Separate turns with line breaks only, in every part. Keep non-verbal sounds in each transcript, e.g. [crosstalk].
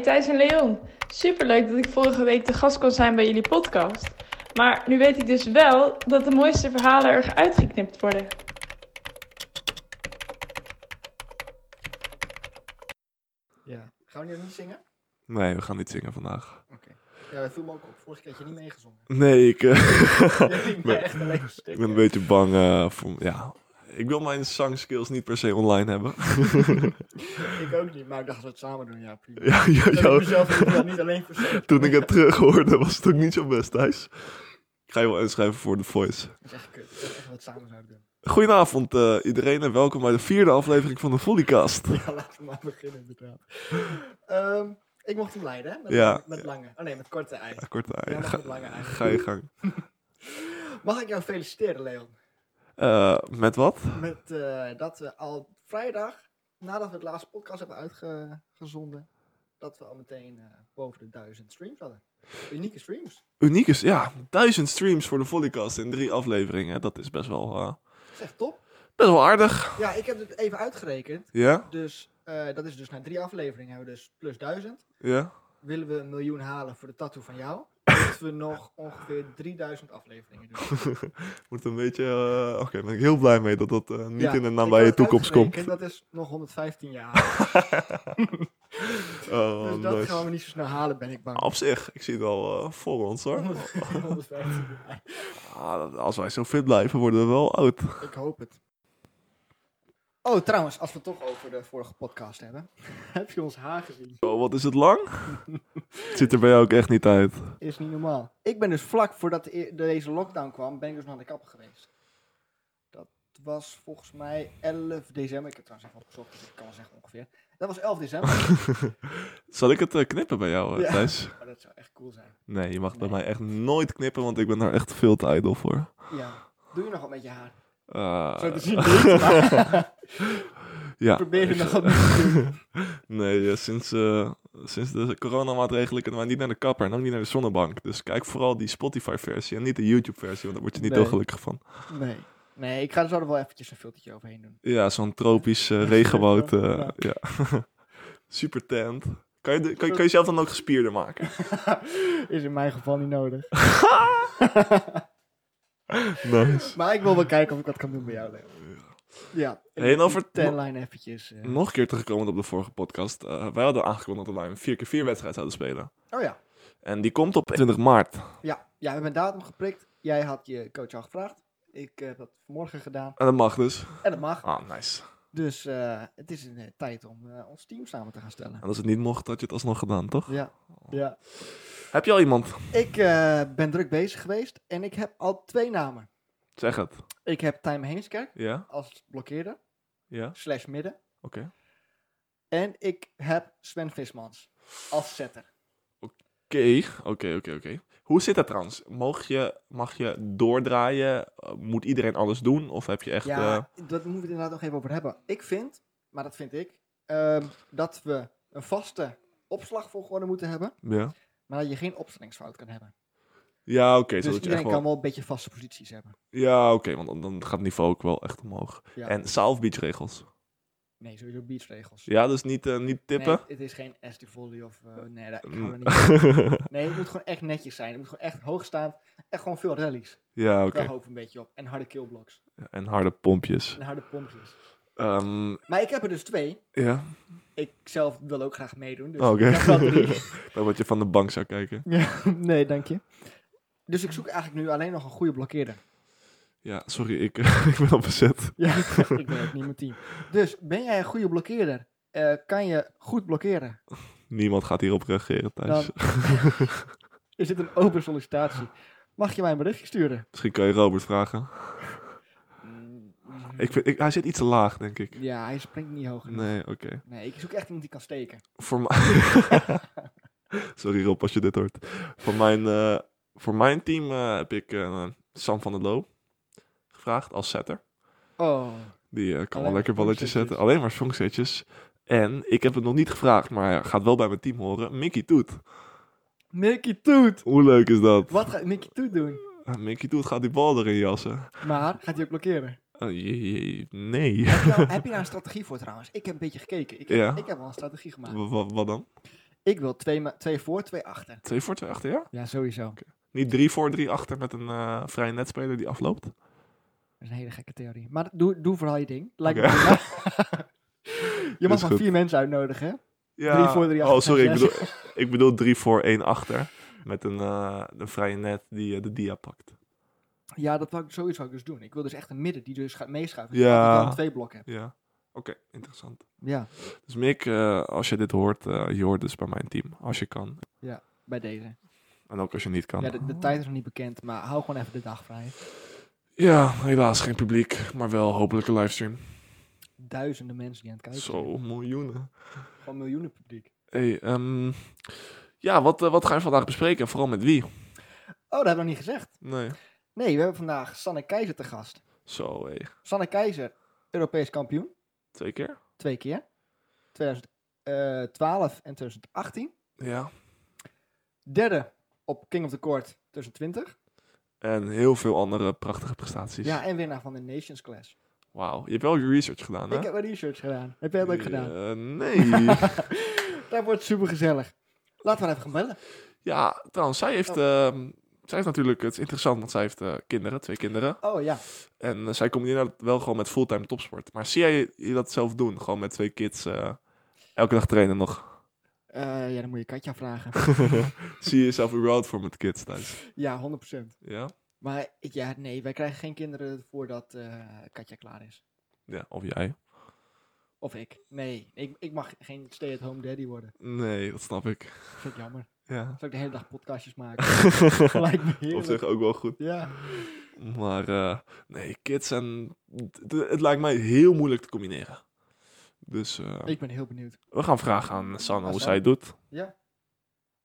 Hi, Thijs en Leon. Superleuk dat ik vorige week de gast kon zijn bij jullie podcast. Maar nu weet ik dus wel dat de mooiste verhalen er uitgeknipt worden.
Ja. Gaan we nu niet zingen?
Nee, we gaan niet zingen vandaag.
Oké. Ja, dat viel me ook op. Vorige keer had je niet meegezongen.
Nee, ik, eh, [laughs] [laughs] ben-
echt
ik ben een beetje bang eh, voor... Ja, ik wil mijn zangskills niet per se online hebben. [laughs]
Ik ook niet, maar ik dacht als we het samen doen, ja prima.
ja, ja,
Dat ik
jou-
mezelf niet alleen voor [laughs]
toen ik het terug hoorde, was het ook niet zo best, Thijs. Ik ga je wel inschrijven voor The Voice.
Dat is echt kut. Ik dacht echt dat we het samen zouden doen.
Goedenavond eh, iedereen en welkom bij de vierde aflevering van de Volleycast. [laughs]
Ja, laten we maar beginnen inderdaad. Ehm, ik mocht hem leiden, hè? Met,
Ja.
met lange. Oh nee, met korte ei.
Ja, korte
Ja,
ei. Ga,
met lange ei.
ga je gang.
Mag ik jou feliciteren, Leon?
Eh, met wat?
Met eh, dat we al vrijdag, nadat we het laatste podcast hebben uitgezonden, dat we al meteen eh, boven de duizend streams hadden. Unieke streams.
Uniek is, ja, duizend streams voor de Volleycast in drie afleveringen. Dat is best wel,
Dat is echt top.
best wel aardig.
Ja, ik heb het even uitgerekend.
Ja?
Dus dat is dus na drie afleveringen hebben we dus plus 1000.
Ja?
Willen we een miljoen halen voor de tattoo van jou, moeten we nog ongeveer 3000 afleveringen doen. [laughs]
Wordt een beetje, eh, oké, ben ik heel blij mee dat dat eh, niet
Ja,
in de nabije toekomst komt.
Dat is nog 115 jaar. [laughs]
Oh,
dus dat
nice.
gaan we niet zo snel halen, ben ik bang.
Op zich, ik zie het wel eh, voor ons hoor. [laughs]
115 jaar.
Ah, als wij zo fit blijven, worden we wel oud.
Ik hoop het. Oh, trouwens, als we het toch over de vorige podcast hebben. [laughs] heb je ons haar gezien?
Oh, wat is het lang? het ziet er bij jou ook echt niet uit.
Is niet normaal. Ik ben dus vlak voordat de e- deze lockdown kwam, ben ik dus naar de kapper geweest. Dat was volgens mij 11 december. Ik heb het trouwens even opgezocht, dus ik kan wel zeggen ongeveer. Dat was 11 december. [laughs]
Zal ik het eh, knippen bij jou, eh,
Ja.
Thijs? [laughs]
maar dat zou echt cool zijn.
Nee, je mag bij mij echt nooit knippen, want ik ben daar echt veel te ijdel voor.
Ja. Doe je nog wat met je haar?
Eh,
Zo [laughs] te zien niet, maar
ja.
probeer je doen. [laughs]
Nee, eh, sinds, eh, sinds de coronamaatregelen kunnen wij niet naar de kapper en ook niet naar de zonnebank. Dus kijk vooral die Spotify-versie en niet de YouTube-versie, want daar word je niet
Nee.
heel gelukkig van.
Nee. Nee, ik ga er zo wel eventjes een filtertje overheen doen.
Ja, zo'n tropisch eh, regenwoud.
Ja.
ja. [laughs] Super tent. Kan je, de- kan, je- kan je jezelf dan ook gespierder maken?
Is in mijn geval niet nodig. [laughs]
Nice.
Maar ik wil wel kijken of ik wat kan doen bij jou, Leo. Ja.
Hey, en over-
Tenline eventjes. eh.
Nog een keer teruggekomen op de vorige podcast. Eh, wij hadden aangekondigd dat wij een 4x4 wedstrijd zouden spelen.
Oh ja.
En die komt op 20 maart.
Ja. Ja, we hebben een datum geprikt. Jij had je coach al gevraagd. Ik heb dat vanmorgen gedaan.
En dat mag dus.
En dat mag.
Ah, nice.
Dus eh, het is een tijd om ons team samen te gaan stellen.
En als het niet mocht, had je het alsnog gedaan, toch?
Ja. ja.
Heb je al iemand?
Ik eh, ben druk bezig geweest en ik heb al twee namen.
Zeg het.
Ik heb Tijm Heemskerk
Ja?
als blokkeerder,
Ja?
slash midden.
Oké.
En ik heb Sven Vismans als setter.
Oké, oké, oké, oké. Hoe zit dat trouwens? Mag je, mag je doordraaien? Eh, Moet iedereen alles doen? Of heb je echt...
Ja,
eh,
dat moeten we het inderdaad nog even over hebben. Ik vind, maar dat vind ik, ehm, dat we een vaste opslagvolgorde moeten hebben,
ja?
Maar dat je geen opstellingsfout kan hebben.
Ja, oké.
dus
zodat je
iedereen
echt wel...
kan wel een beetje vaste posities hebben.
Ja, oké, want dan, dan gaat het niveau ook wel echt omhoog.
Ja.
En South Beach regels.
Nee, sowieso beachregels.
Ja, dus niet, eh, niet tippen?
Nee, het is geen SD volley of... eh, nee, dat gaan we niet [laughs] Nee, het moet gewoon echt netjes zijn. Het moet gewoon echt hoog staan. Echt gewoon veel rallies.
ja, oké.
Daar hoop een beetje op. En harde killblocks.
En harde pompjes.
En harde pompjes.
Ehm,
Maar ik heb er dus twee.
ja,
Ik zelf wil ook graag meedoen. Dus
Oké.
heb wel drie. [laughs]
dan je van de bank zou kijken.
Ja, [laughs] nee, dank je. Dus ik zoek eigenlijk nu alleen nog een goede blokkeerder.
Ja, sorry, ik, [laughs] ik ben al bezet.
Ja, ik ben ook niet mijn team. Dus ben jij een goede blokkeerder? Eh, kan je goed blokkeren?
Niemand gaat hierop reageren thuis.
Dan is dit een open sollicitatie. Mag je mij een berichtje sturen?
Misschien kan je Robert vragen. Ik vind, ik, hij zit iets te laag, denk ik.
Ja, hij springt niet hoog genoeg.
Nee, oké.
Nee, ik zoek echt iemand die kan steken.
Voor mij... [laughs] Sorry Rob, als je dit hoort. Voor mijn, eh, voor mijn team eh, heb ik eh, Sam van der Loo gevraagd als setter.
Oh,
Die kan wel lekker balletjes zetten. Alleen maar songsetjes. En ik heb het nog niet gevraagd, maar gaat wel bij mijn team horen. Mickey Toet.
Mickey Toet!
Hoe leuk is dat?
Wat gaat Mickey Toet doen?
Ah, Mickey Toet gaat die bal erin jassen.
Maar, gaat hij ook blokkeren?
Oh, je- je- nee.
heb, je nou, [laughs] heb je daar een strategie voor trouwens? Ik heb een beetje gekeken. Ik heb,
Ja.
ik heb wel een strategie gemaakt.
Wa- wa- Wat dan?
Ik wil twee, twee voor, twee achter.
Twee voor, twee achter, ja?
Ja, sowieso.
Niet drie voor, drie achter met een eh vrije netspeler die afloopt?
Dat is een hele gekke theorie. Maar doe, doe vooral je ding. Lijkt me prima. [laughs] Je mag maar vier mensen uitnodigen, hè?
Ja.
Drie voor, drie achter
Oh, sorry, ik bedoel, [laughs] ik bedoel drie voor, één achter. Met een, eh, een vrije net die eh, de dia pakt.
Ja, dat wou ik sowieso wou ik dus doen. Ik wil dus echt een midden die dus gaat meeschuiven.
Ja.
Dat ik dan twee blokken heb.
Ja. Oké, interessant.
Ja,
Dus Mick, eh, als je dit hoort, eh, je hoort dus bij mijn team. Als je kan.
bij deze.
En ook als je niet kan.
Ja, de, de tijd is nog niet bekend, maar hou gewoon even de dag vrij.
Ja, helaas geen publiek, maar wel hopelijk een livestream.
Duizenden mensen die aan het kijken.
Zo, miljoenen.
Gewoon miljoenen publiek.
Hey, ehm, ja, wat, eh, wat ga je vandaag bespreken? En vooral met wie?
Oh, dat hebben we nog niet gezegd.
Nee.
Nee, we hebben vandaag Sanne Keizer te gast.
Zo, hé.
Sanne Keizer, Europees kampioen.
Twee keer?
Twee keer. 2012 en 2018.
Ja.
Derde op King of the Court 2020.
En heel veel andere prachtige prestaties.
Ja, en winnaar van de Nations Class.
Wauw, je hebt wel je research gedaan, hè?
Ik heb een research gedaan. Heb jij dat ook gedaan?
Eh, nee. [laughs]
Dat wordt super gezellig. Laten we haar even gaan bellen.
ja, trouwens, zij heeft, ehm, zij heeft natuurlijk, het is interessant, want zij heeft eh, kinderen, twee kinderen.
Oh ja.
En eh, zij combineert dat wel gewoon met fulltime topsport. Maar zie jij je dat zelf doen? Gewoon met twee kids, eh, elke dag trainen nog?
Eh, ja, dan moet je Katja vragen. [laughs]
zie je jezelf überhaupt voor met kids thuis?
ja, 100%.
Ja?
Maar ik- ja, nee, wij krijgen geen kinderen voordat Katja klaar is.
Ja, of jij?
Of ik. Nee, ik, ik mag geen stay-at-home daddy worden.
Nee, dat snap ik.
vind ik jammer.
Ja.
Zal ik de hele dag podcastjes maken? [laughs] Lijkt me
Op zich ook wel goed.
Ja.
Maar eh, nee, kids en... Het, het lijkt mij heel moeilijk te combineren. Dus eh,
Ik ben heel benieuwd.
we gaan vragen aan Sanne hoe zij het doet.
Ja.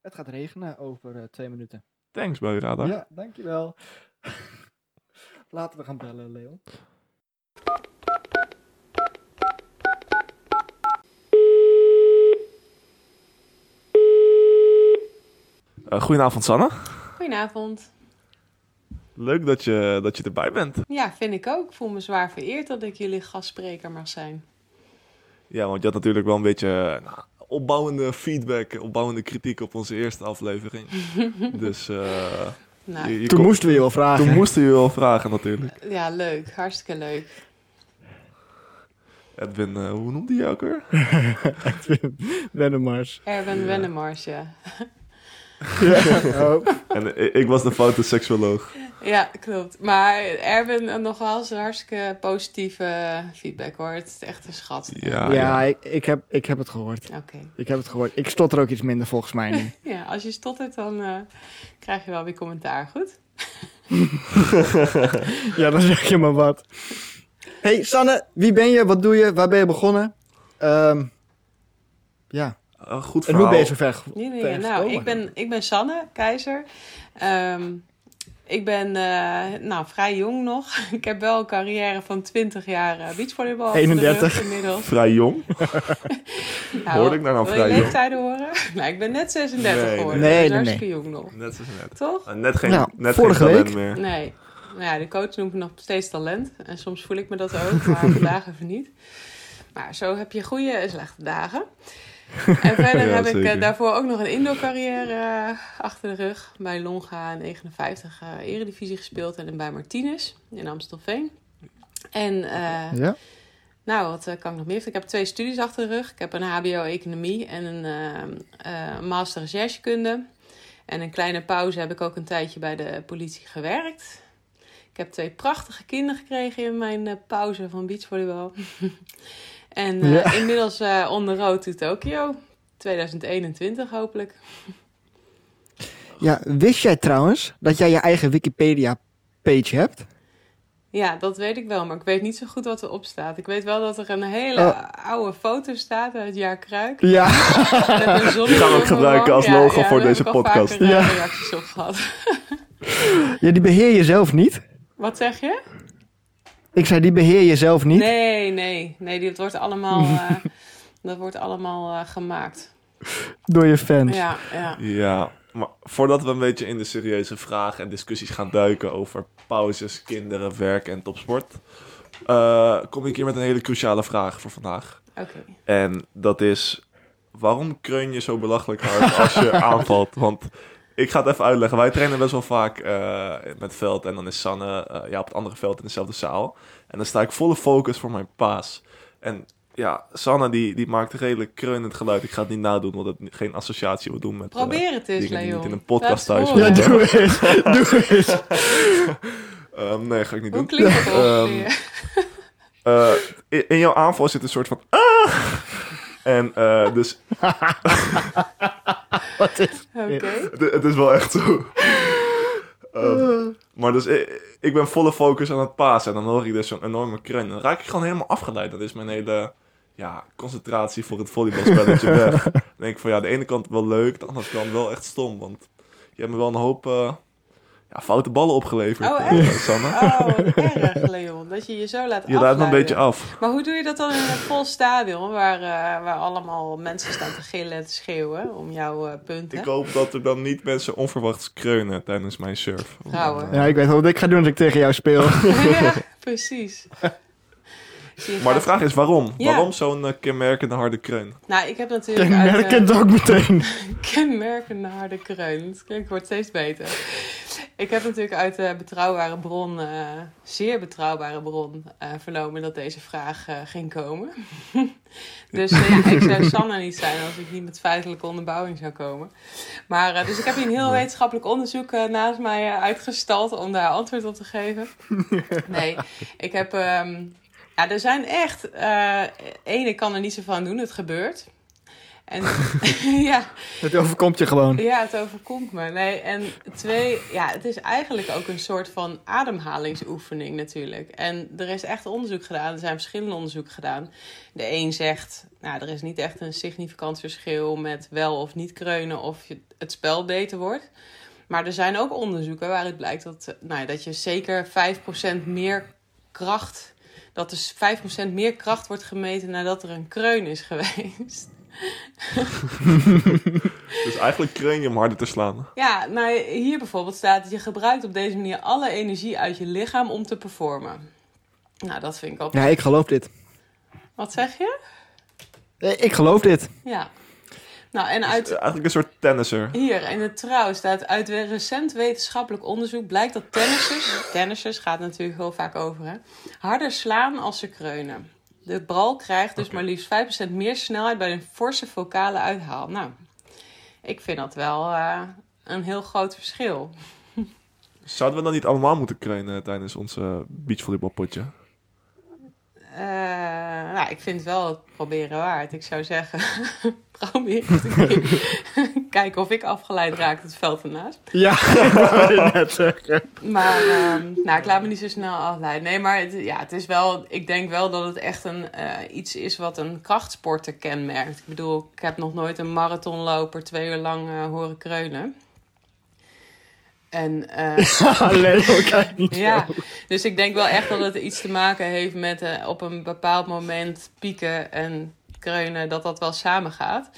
Het gaat regenen over eh, twee minuten.
Thanks, Buiradar.
Ja, dankjewel. [laughs] Laten we gaan bellen, Leon.
Eh, goedenavond, Sanne.
Goedenavond.
Leuk dat je, dat je erbij bent.
Ja, vind ik ook. Ik voel me zwaar vereerd dat ik jullie gastspreker mag zijn.
Ja, want je had natuurlijk wel een beetje nou, opbouwende feedback, opbouwende kritiek op onze eerste aflevering. [laughs] dus eh,
Nou,
je- je
Toen
kon-
moesten we je wel vragen.
toen moesten we je wel vragen natuurlijk.
ja, leuk. Hartstikke leuk.
Edwin, eh, hoe noemde je jou ook weer? [laughs]
Wennemars.
Erwin
Ja.
Wennemars, ja.
Oh.
En ik, was de foute seksuoloog.
Ja, klopt. Maar Erwin eh, nogmaal een hartstikke positieve feedback hoor. Het is echt een schat.
Ja,
Ja, ik, ik, heb, ik heb het gehoord.
Oké.
Ik heb het gehoord. Ik stotter ook iets minder volgens mij nu. [laughs]
Ja, als je stottert dan eh, krijg je wel weer commentaar. Goed? [laughs]
ja, dan zeg je maar wat. Hey Sanne, wie ben je? Wat doe je? Waar ben je begonnen? Ehm, ja,
Eh, goed
en hoe
verhaal.
ben je zo ver,
Nee, nee,
ver
nou, ik ben, ik ben Sanne Keizer. Ehm, ik ben eh, nou, vrij jong nog. [laughs] Ik heb wel een carrière van 20 jaar eh, beachvolleybal. achter de
31.
rug Inmiddels. [laughs]
Vrij jong. [laughs]
Nou,
Hoorde ik daar nou
wil
vrij
je
jong?
leeftijden horen? Nou, ik ben net 36
Nee,
geworden.
nee.
dus
Nee, nee,
hartstikke jong nog.
Net zoals net.
Toch?
Eh, net geen,
Nou,
net
vorige
geen talent
week-
meer.
Nee. Nou ja, de coach noemt me nog steeds talent. En soms voel ik me dat ook, maar vandaag even niet. Maar zo heb je goede en slechte dagen. En [laughs] verder
Ja,
heb ik
zeker.
eh, daarvoor ook nog een indoor carrière eh, achter de rug. Bij Longa 59 eh eredivisie gespeeld en bij Martinez in Amstelveen. En eh,
Ja?
nou, wat eh, kan ik nog meer? Ik heb twee studies achter de rug. Ik heb een HBO-economie en een master recherchekunde. En een kleine pauze heb ik ook een tijdje bij de politie gewerkt. Ik heb twee prachtige kinderen gekregen in mijn eh, pauze van beachvolleybal. [laughs] en eh,
Ja.
inmiddels eh onder rood to Tokio. 2021 hopelijk.
ja, wist jij trouwens dat jij je eigen Wikipedia-page hebt?
Ja, dat weet ik wel, maar ik weet niet zo goed wat erop staat. Ik weet wel dat er een hele
Oh.
oude foto staat uit het jaar Kruik.
Ja. [laughs]
Met een
Die gaan we ook gebruiken als logo voor deze podcast.
Al
Ja.
vaker, eh, reacties op gehad.
ja, die beheer je zelf niet.
Wat zeg je?
Ik zei, die beheer je zelf niet.
Nee, nee, nee, dit wordt allemaal, [laughs] eh, dat wordt allemaal eh, gemaakt.
Door je fans.
Ja, ja.
Ja, maar voordat we een beetje in de serieuze vragen en discussies gaan duiken over pauzes, kinderen, werk en topsport, eh, kom ik hier met een hele cruciale vraag voor vandaag.
Oké.
En dat is, waarom kreun je zo belachelijk hard als je [laughs] aanvalt? Want ik ga het even uitleggen. Wij trainen best wel vaak eh, met het veld en dan is Sanne eh, ja, op het andere veld in dezelfde zaal. En dan sta ik volle focus voor mijn paas. En ja, Sanne die, die maakt redelijk kreunend geluid. Ik ga het niet nadoen, want het geen associatie wil doen met... eh,
Probeer het eens,
die
Leon.
niet in een podcast thuis
het
Ja, doe eens. [laughs] Doe eens.
Ehm, nee, ga ik niet
Hoe
doen.
klinkt het
Ehm? Eh, in jouw aanval zit een soort van... Ah! En eh, dus [laughs]
Wat is...
Oké.
het, het is wel echt zo. [laughs] Ehm, maar dus ik, ik ben volle focus aan het pasen. En dan hoor ik dus zo'n enorme kreun. Dan raak ik gewoon helemaal afgeleid. Dat is mijn hele ja, concentratie voor het volleybalspelletje [laughs] weg. Dan denk ik van ja, de ene kant wel leuk. De andere kant wel echt stom. Want je hebt me wel een hoop eh, ja, foute ballen opgeleverd.
Oh, echt?
Sanne.
Oh, erg, Leon. Dat je je zo laat
Je
afleiden.
me een beetje af.
Maar hoe doe je dat dan in een vol stadion, waar, eh, waar allemaal mensen staan te gillen en te schreeuwen om jouw eh, punten?
Ik hoop dat er dan niet mensen onverwachts kreunen tijdens mijn surf.
Ja, ik weet wel wat ik ga doen als ik tegen jou speel. [laughs] [laughs]
ja, precies. [laughs]
Maar de vraag is waarom?
Ja.
Waarom zo'n kenmerkende harde kreun?
Nou, ik heb natuurlijk uit...
Kenmerk het ook meteen.
kenmerkende harde kreun. Het klinkt wordt steeds beter. Ik heb natuurlijk uit de betrouwbare bron, eh, zeer betrouwbare bron, eh, vernomen dat deze vraag eh, ging komen. [laughs] dus ja, ik zou Sanne niet zijn als ik niet met feitelijke onderbouwing zou komen. Maar dus ik heb hier een heel wetenschappelijk onderzoek naast mij uitgestald om daar antwoord op te geven. [laughs] Nee, ik heb. ehm, ja, er zijn echt. ik kan er niet zo van doen, het gebeurt. En [laughs] ja,
Het overkomt je gewoon.
ja, het overkomt me. Nee, en twee, ja, het is eigenlijk ook een soort van ademhalingsoefening natuurlijk. En er is echt onderzoek gedaan, er zijn verschillende onderzoeken gedaan. De een zegt, nou, er is niet echt een significant verschil met wel of niet kreunen of het spel beter wordt. Maar er zijn ook onderzoeken waaruit blijkt dat, nou, ja, dat je zeker 5% meer kracht, dat er 5% meer kracht wordt gemeten nadat er een kreun is [laughs] geweest. [laughs]
Dus eigenlijk kreun je om harder te slaan.
Ja, nou hier bijvoorbeeld staat dat je gebruikt op deze manier alle energie uit je lichaam om te performen. Nou, dat vind ik ook.
Ja, ik geloof dit.
Wat zeg je?
Eh, Ik geloof dit.
Ja. Nou, en
Dus,
uit
eh, eigenlijk een soort tennisser.
hier in het trouw staat uit recent wetenschappelijk onderzoek blijkt dat tennissers, tennissers gaat natuurlijk heel vaak over, hè, harder slaan als ze kreunen. De bal krijgt dus maar liefst 5% meer snelheid bij een forse vocale uithaal. Nou, ik vind dat wel eh, een heel groot verschil.
Zouden we dan niet allemaal moeten kreunen tijdens ons beachvolleybalpotje?
Eh, nou, ik vind het wel het proberen waard. Ik zou zeggen, [laughs] probeer het een keer. Kijken of ik afgeleid raak het veld ernaast.
Ja, [laughs] dat wou je net zeggen.
Maar ehm, nou, ik laat me niet zo snel afleiden. Nee, maar het, ja, het is wel, ik denk wel dat het echt een, eh, iets is wat een krachtsporter kenmerkt. Ik bedoel, ik heb nog nooit een marathonloper twee uur lang eh, horen kreunen. En eh, [laughs]
Alleen, niet
Ja,
zo.
dus ik denk wel echt dat het iets te maken heeft met op een bepaald moment pieken en kreunen, dat dat wel samengaat.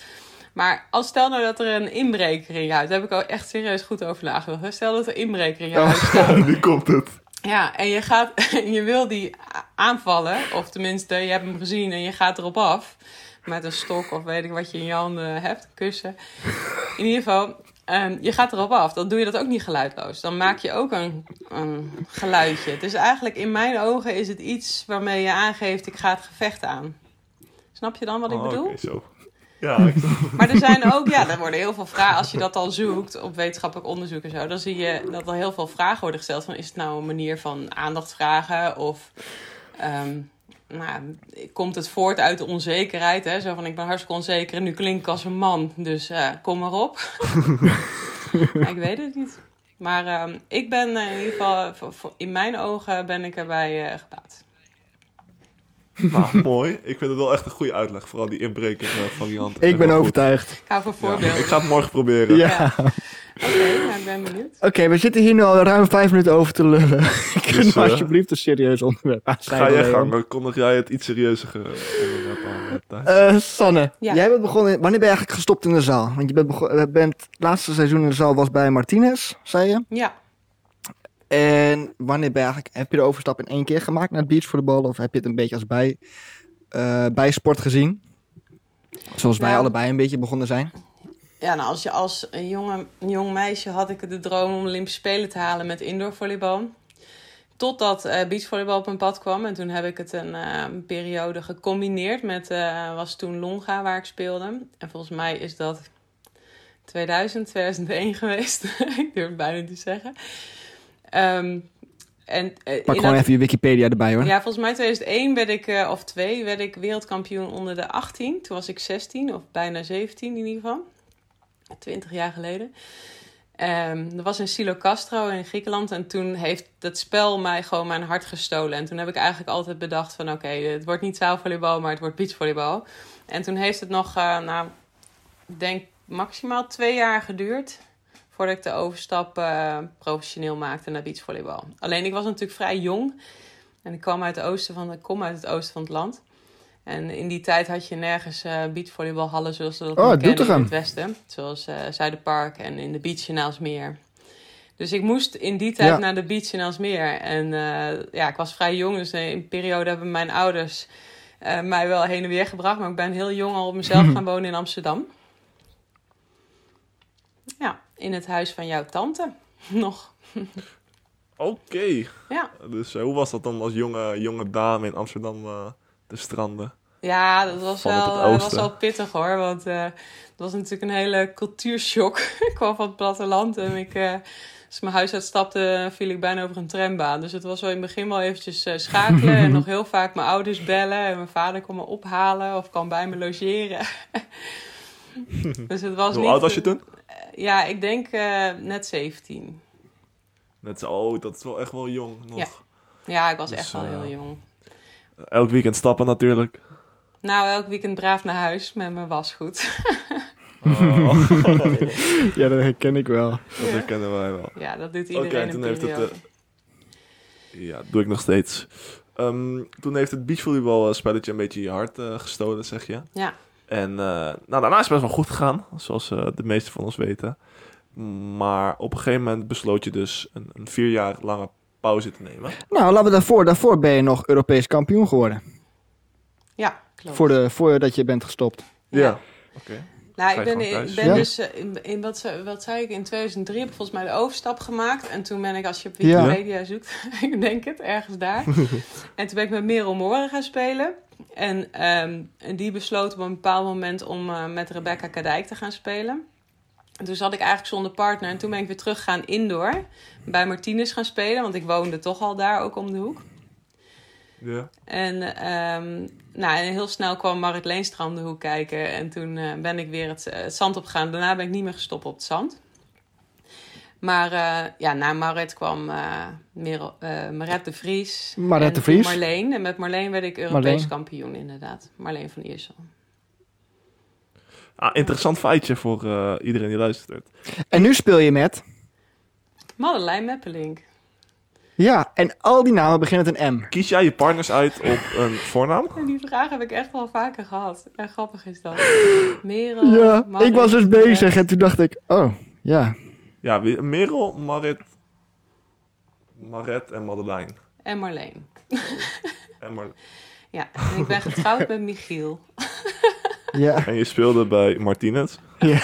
Maar als stel nou dat er een inbreker in je huis, daar heb ik ook echt serieus goed over nagedacht. Stel dat er een inbreker in je huis staat.
nu komt het.
Ja, en je, gaat, [laughs] en je wil die aanvallen, of tenminste, je hebt hem gezien en je gaat erop af. Met een stok of weet ik wat je in je handen hebt, een kussen. In ieder geval, ehm, je gaat erop af. Dan doe je dat ook niet geluidloos. Dan maak je ook een, een geluidje. Dus eigenlijk in mijn ogen is het iets waarmee je aangeeft, ik ga het gevecht aan. Snap je dan wat ik
Oh,
bedoel?
oké, zo. Ja, [laughs]
Maar er zijn ook, ja, er worden heel veel vragen. Als je dat al zoekt op wetenschappelijk onderzoek en zo, dan zie je dat er heel veel vragen worden gesteld. Van is het nou een manier van aandacht vragen? Of ehm, nou, komt het voort uit de onzekerheid? Hè? Zo van ik ben hartstikke onzeker en nu klink ik als een man, dus eh, kom maar op. [laughs] Ik weet het niet. Maar ehm, ik ben eh, in ieder geval, voor- voor- in mijn ogen ben ik erbij eh gebaat. [laughs]
Nou, mooi. Ik vind het wel echt een goede uitleg. Vooral die inbreker eh, variant.
Ik ben overtuigd.
Ik ga voor.
Ja,
voorbeelden.
ik ga het morgen proberen.
Ja.
Ja. Oké, nou, ik ben benieuwd.
Oké, we zitten hier nu al ruim vijf minuten over te lullen. [laughs] Kunnen
Dus,
we
eh,
alsjeblieft een serieus onderwerp
Ga jij gang, dan kondig jij het iets serieuzere onderwerp aan. eh, Thijs.
Eh, Sanne,
Ja.
jij bent begonnen. Wanneer ben je eigenlijk gestopt in de zaal? Want je bent, eh, bent het laatste seizoen in de zaal was bij Martinez, zei je.
Ja.
En wanneer ben je eigenlijk, heb je de overstap in één keer gemaakt naar het beachvolleybal? Of heb je het een beetje als bij, eh bijsport gezien? Zoals wij allebei een beetje begonnen zijn.
Ja, nou, als, je als een, jonge, een jong meisje had ik de droom om Olympische Spelen te halen met indoorvolleybal. Totdat eh beachvolleybal op mijn pad kwam. En toen heb ik het een, eh, een periode gecombineerd met, was toen Longa waar ik speelde. En volgens mij is dat 2000, 2001 [laughs] geweest. ik durf het bijna niet te zeggen. Ehm, en, eh,
Pak gewoon
dat-
even je Wikipedia erbij hoor.
ja, volgens mij 2001 werd ik, eh, of 2, werd ik wereldkampioen onder de 18. Toen was ik 16, of bijna 17 in ieder geval. 20 jaar geleden. Ehm dat was in Silo Castro in Griekenland. En toen heeft dat spel mij gewoon mijn hart gestolen. En toen heb ik eigenlijk altijd bedacht van... oké, het wordt niet zaalvolleybal, maar het wordt beachvolleybal. En toen heeft het nog, eh, nou, ik denk maximaal twee jaar geduurd... voordat ik de overstap eh, professioneel maakte naar beachvolleybal. Alleen ik was natuurlijk vrij jong... En ik kwam uit het oosten van, ik kom uit het oosten van het land. En in die tijd had je nergens eh beachvolleybalhallen zoals we dat
Oh,
kennen in het westen. Zoals eh Zuiderpark en in de beach in Aalsmeer. Dus ik moest in die tijd
Ja.
naar de beach in Aalsmeer. En ja, ik was vrij jong, dus in een periode hebben mijn ouders mij wel heen en weer gebracht. Maar ik ben heel jong al op mezelf [laughs] gaan wonen in Amsterdam. In het huis van jouw tante [laughs] nog.
Oké.
Ja.
Dus eh, hoe was dat dan als jonge, jonge dame in Amsterdam eh, te stranden?
Ja, dat was wel, eh, was wel pittig hoor. Want eh het was natuurlijk een hele cultuurshock. [laughs] ik kwam van het platteland en ik, eh, als ik mijn huis uitstapte, viel ik bijna over een trambaan. Dus het was wel in het begin wel eventjes eh, schakelen. en [laughs] nog heel vaak mijn ouders bellen. En mijn vader kwam me ophalen of kwam bij me logeren. dus het was
Hoe
niet...
oud was je toen?
Ja, ik denk eh, net 17.
Net zo, oh, dat is wel echt wel jong nog.
Ja. Ja, ik was
Dus,
echt wel
eh,
heel jong.
Elk weekend stappen natuurlijk.
Nou, elk weekend braaf naar huis met mijn wasgoed.
Oh, [laughs]
Ja, dat herken ik wel.
dat herkennen wij wel.
ja, dat doet
Oké,
iedereen
en
in
toen heeft het,
periode.
Ja, dat doe ik nog steeds. Ehm, toen heeft het beachvolleybal eh, spelletje een beetje je hart eh, gestolen, zeg je.
Ja.
En eh, nou, daarna is het best wel goed gegaan, zoals eh, de meesten van ons weten. Maar op een gegeven moment besloot je dus een, een vier jaar lange pauze te nemen.
Nou, laten we daarvoor. Daarvoor ben je nog Europees kampioen geworden.
Ja, klopt.
Voor de, voordat je bent gestopt.
Ja.
Oké.
Nou, ik ben, ik ben
Ja.
dus eh, in, in wat, ze- wat zei ik in 2003 heb ik volgens mij de overstap gemaakt en toen ben ik als je op
Ja.
Wikipedia zoekt, [laughs] ik denk het ergens daar. [laughs] en toen ben ik met Merel Moren gaan spelen en, ehm, en die besloot op een bepaald moment om eh, met Rebecca Kadijk te gaan spelen. En toen zat ik eigenlijk zonder partner en toen ben ik weer terug gaan indoor bij Martinez gaan spelen, want ik woonde toch al daar ook om de hoek.
Ja.
En, ehm, nou, en heel snel kwam Marit Leenstra om de hoek kijken. En toen eh, ben ik weer het, eh, het zand opgegaan. Daarna ben ik niet meer gestopt op het zand. Maar eh, ja, na Marit kwam eh Merel, eh, Maret de Vries.
Maret
en
de Vries.
Marleen. En met Marleen werd ik Europees
Marleen.
kampioen, inderdaad. Marleen van Iersel.
Ah, interessant feitje voor eh, iedereen die luistert.
En nu speel je met...
Madeleine Meppelink.
Ja, en al die namen beginnen met een M.
Kies jij je partners uit op een voornaam?
En [laughs] die vraag heb ik echt wel vaker gehad. En grappig is dat. [laughs] Merel,
Ja,
Marit,
ik was dus bezig en toen dacht ik... Oh, ja.
Ja, Merel, Marit, Maret en Madeleine.
En Marleen.
En, Mar- [laughs]
Ja, en ik ben getrouwd met Michiel. [laughs]
Ja.
en je speelde bij Martinez.
Ja.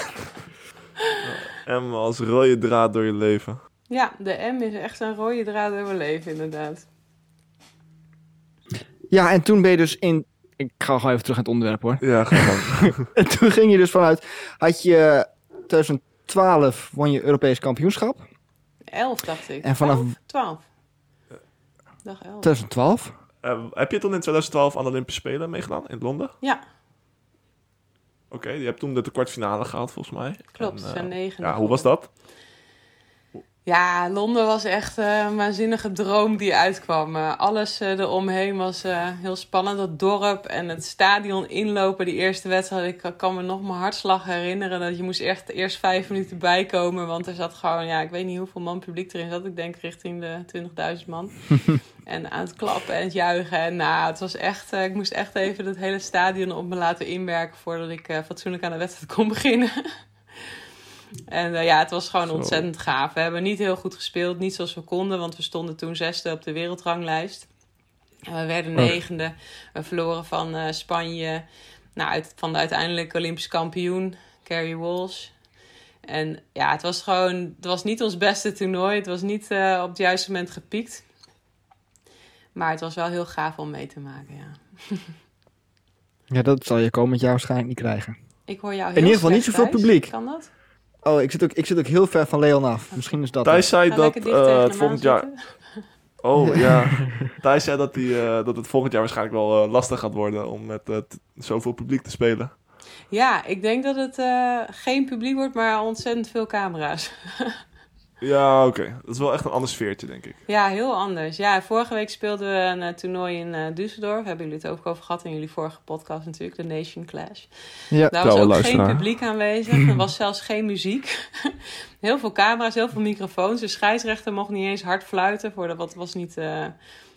En als rode draad door je leven.
Ja, de M is echt een rode draad door mijn leven, inderdaad.
ja, en toen ben je dus in... Ik ga gewoon even terug naar het onderwerp hoor.
Ja, gewoon. [laughs]
En toen ging je dus vanuit... Had je 2012 won je Europees kampioenschap.
11, dacht ik.
En vanaf-
11? 12. Dag 11.
2012.
Eh, heb je toen in 2012 aan de Olympische Spelen meegedaan in Londen?
Ja,
Oké, je hebt toen de kwartfinale gehaald volgens mij.
klopt.
En, eh,
zijn negen.
ja, hoe was dat?
Ja, Londen was echt eh, een waanzinnige droom die uitkwam. Eh, alles eh, eromheen was heel spannend. Het dorp en het stadion inlopen, die eerste wedstrijd. Ik kan me nog mijn hartslag herinneren dat je moest echt eerst vijf minuten bijkomen. Want er zat gewoon, ja, ik weet niet hoeveel man publiek erin zat. Ik denk richting de 20.000 man. [laughs] en aan het klappen en het juichen. En nou, het was echt, ik moest echt even het hele stadion op me laten inwerken voordat ik fatsoenlijk aan de wedstrijd kon beginnen. [laughs] En eh, ja, het was gewoon
Zo.
ontzettend gaaf. We hebben niet heel goed gespeeld, niet zoals we konden, want we stonden toen zesde op de wereldranglijst. En we werden
Oh.
negende. We verloren van eh, Spanje, nou, uit, van de uiteindelijk Olympisch kampioen, Carrie Walsh. En ja, het was gewoon, het was niet ons beste toernooi. Het was niet uh, op het juiste moment gepiekt. Maar het was wel heel gaaf om mee te maken, ja.
ja, dat zal je komend jaar waarschijnlijk niet krijgen.
Ik hoor jou heel
In ieder geval niet zoveel
thuis.
publiek.
Kan dat?
Oh, ik zit ook, ik zit ook heel ver van Leon af. Misschien is dat...
Thijs zei
Ga
dat uh,
tegen
het volgend jaar... Oh ja, [laughs] Thijs zei dat, die, uh, dat het volgend jaar waarschijnlijk wel uh, lastig gaat worden om met uh, zoveel publiek te spelen.
Ja, ik denk dat het uh, geen publiek wordt, maar ontzettend veel camera's. [laughs]
ja, oké. Okay. Dat is wel echt een ander sfeertje, denk ik.
Ja, heel anders. Ja, vorige week speelden we een uh, toernooi in uh, Düsseldorf. Hebben jullie het ook over gehad in jullie vorige podcast natuurlijk, de Nation Clash.
Ja,
Daar was ook geen publiek aanwezig. Er was zelfs geen muziek. [laughs] heel veel camera's, heel veel microfoons. De scheidsrechter mocht niet eens hard fluiten, voor de, wat was niet uh,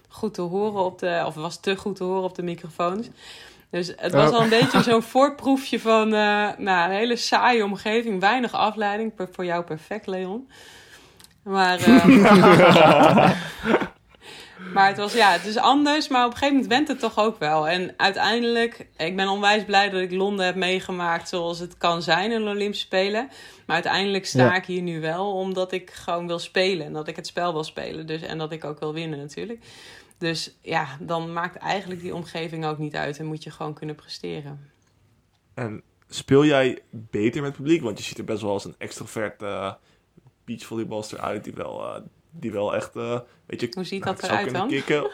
goed te horen op de, of was te goed te horen op de microfoons. Dus het was al een beetje zo'n [laughs] voorproefje van uh, nou, een hele saaie omgeving. Weinig afleiding. Per, voor jou perfect, Leon. Maar, uh, [laughs] [laughs] maar het was ja, het is anders. Maar op een gegeven moment went het toch ook wel. En uiteindelijk, ik ben onwijs blij dat ik Londen heb meegemaakt zoals het kan zijn in de Olympische Spelen. Maar uiteindelijk sta
Ja.
ik hier nu wel omdat ik gewoon wil spelen. En dat ik het spel wil spelen. Dus, en dat ik ook wil winnen natuurlijk. Dus ja, dan maakt eigenlijk die omgeving ook niet uit en moet je gewoon kunnen presteren.
En speel jij beter met publiek? Want je ziet er best wel als een extrovert uh, beachvolleybalster uit die wel, uh, die wel echt, uh, weet je...
Hoe ziet
nou,
dat eruit
kunnen
dan?
Kicken.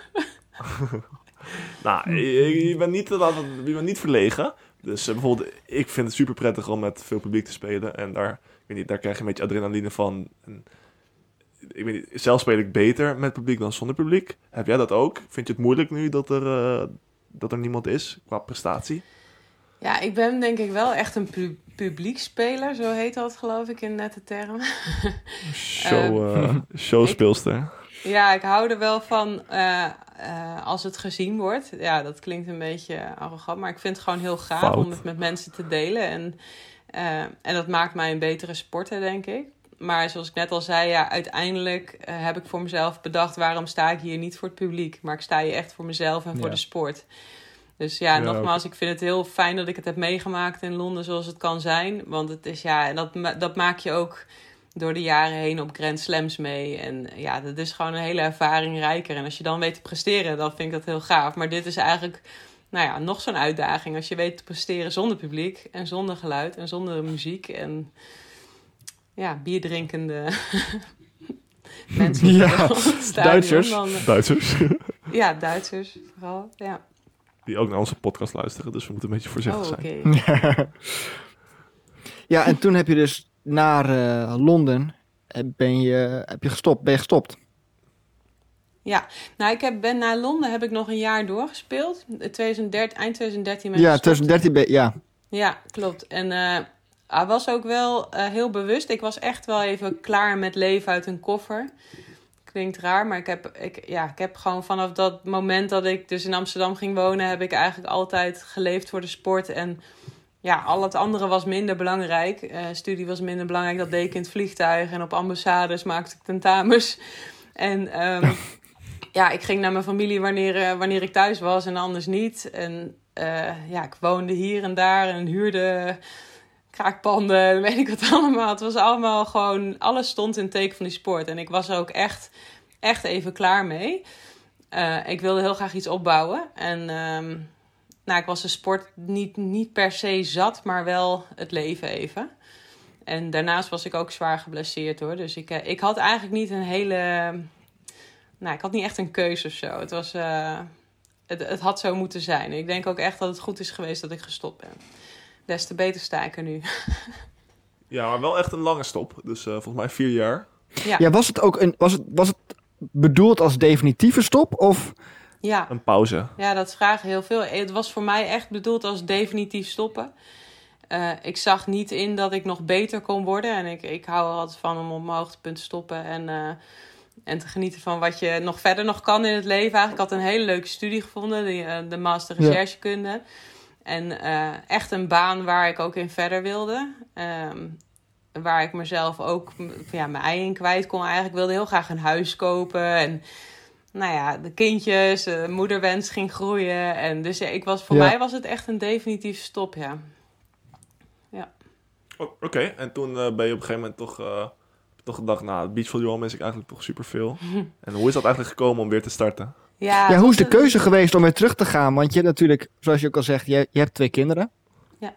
[laughs] nou, je, je, bent niet, je bent niet verlegen. Dus uh, bijvoorbeeld, ik vind het super prettig om met veel publiek te spelen. En daar, ik weet niet, daar krijg je een beetje adrenaline van. En, ik weet niet, zelf speel ik beter met publiek dan zonder publiek. Heb jij dat ook? Vind je het moeilijk nu dat er, dat er niemand is qua prestatie?
Ja, ik ben denk ik wel echt een pu publiekspeler, zo heet dat geloof ik in nette termen. [laughs]
Show, uh, showspeelster. [laughs]
Ja, ik hou er wel van uh, uh, als het gezien wordt. Ja, dat klinkt een beetje arrogant, maar ik vind het gewoon heel gaaf
Fout.
om het met mensen te delen. En, en dat maakt mij een betere sporter, denk ik. Maar zoals ik net al zei, ja, uiteindelijk heb ik voor mezelf bedacht... waarom sta ik hier niet voor het publiek? Maar ik sta hier echt voor mezelf en voor
Ja.
de sport. Dus ja,
Ja,
nogmaals, ik vind het heel fijn dat ik het heb meegemaakt in Londen zoals het kan zijn. Want het is ja, en dat, dat maak je ook door de jaren heen op Grand Slams mee. En ja, dat is gewoon een hele ervaring rijker. En als je dan weet te presteren, dan vind ik dat heel gaaf. Maar dit is eigenlijk, nou ja, nog zo'n uitdaging. Als je weet te presteren zonder publiek en zonder geluid en zonder muziek. En ja, bierdrinkende [laughs] mensen.
Ja, Duitsers.
dan,
Duitsers.
ja, Duitsers vooral. Ja.
Die ook naar onze podcast luisteren. Dus we moeten een beetje voorzichtig
Oh, oké.
zijn. [laughs]
ja, en toen heb je dus naar eh, Londen eh, ben je, heb je gestopt, ben je gestopt.
Ja, nou, ik heb, ben naar Londen heb ik nog een jaar doorgespeeld. 2013, eind 2013 ben ik
Ja,
gestopt.
2013 ben ja.
Ja, klopt. En eh hij was ook wel eh, heel bewust. Ik was echt wel even klaar met leven uit een koffer. Klinkt raar, maar ik heb, ik, ja, ik heb gewoon vanaf dat moment dat ik dus in Amsterdam ging wonen... heb ik eigenlijk altijd geleefd voor de sport. En ja, al het andere was minder belangrijk. Eh, studie was minder belangrijk. Dat deed ik in het vliegtuig. En op ambassades maakte ik tentamens. En ehm, [laughs] ja, ik ging naar mijn familie wanneer, eh, wanneer ik thuis was en anders niet. En eh, ja, ik woonde hier en daar en huurde weet ik wat allemaal. Het was allemaal gewoon, alles stond in het teken van die sport. En ik was ook echt, echt even klaar mee. Eh, ik wilde heel graag iets opbouwen. En ehm, nou, ik was de sport niet, niet per se zat, maar wel het leven even. En daarnaast was ik ook zwaar geblesseerd hoor. Dus ik, eh, ik had eigenlijk niet een hele. Nou, ik had niet echt een keuze of zo. Het, was, eh, het, het had zo moeten zijn. Ik denk ook echt dat het goed is geweest dat ik gestopt ben. Des te beter sta ik er nu. [laughs]
Ja, maar wel echt een lange stop. Dus uh, volgens mij vier jaar.
Ja,
Ja, was het ook een, was het, was het bedoeld als definitieve stop? Of
ja.
Een pauze.
Ja, dat vragen heel veel. Het was voor mij echt bedoeld als definitief stoppen. Uh, ik zag niet in dat ik nog beter kon worden. En ik, ik hou er altijd van om op mijn hoogtepunt te stoppen. En, uh, en te genieten van wat je nog verder nog kan in het leven. Eigenlijk had een hele leuke studie gevonden. Die, uh, de master recherchekunde. Ja. En echt een baan waar ik ook in verder wilde. Um, waar ik mezelf ook ja, mijn ei in kwijt kon. Eigenlijk wilde heel graag een huis kopen. En nou ja, de kindjes, de moederwens ging groeien. En dus ja, ik was, voor
Ja.
mij was het echt een definitieve stop, ja.
Oh, Oké, en toen eh, ben je op een gegeven moment toch, eh, toch gedacht, nou, beachvolleybal mis ik eigenlijk toch superveel. [laughs] en hoe is dat eigenlijk gekomen om weer te starten?
Ja,
Ja, hoe is de
een-
keuze geweest om weer terug te gaan? Want je hebt natuurlijk, zoals je ook al zegt, je, je hebt twee kinderen.
Ja.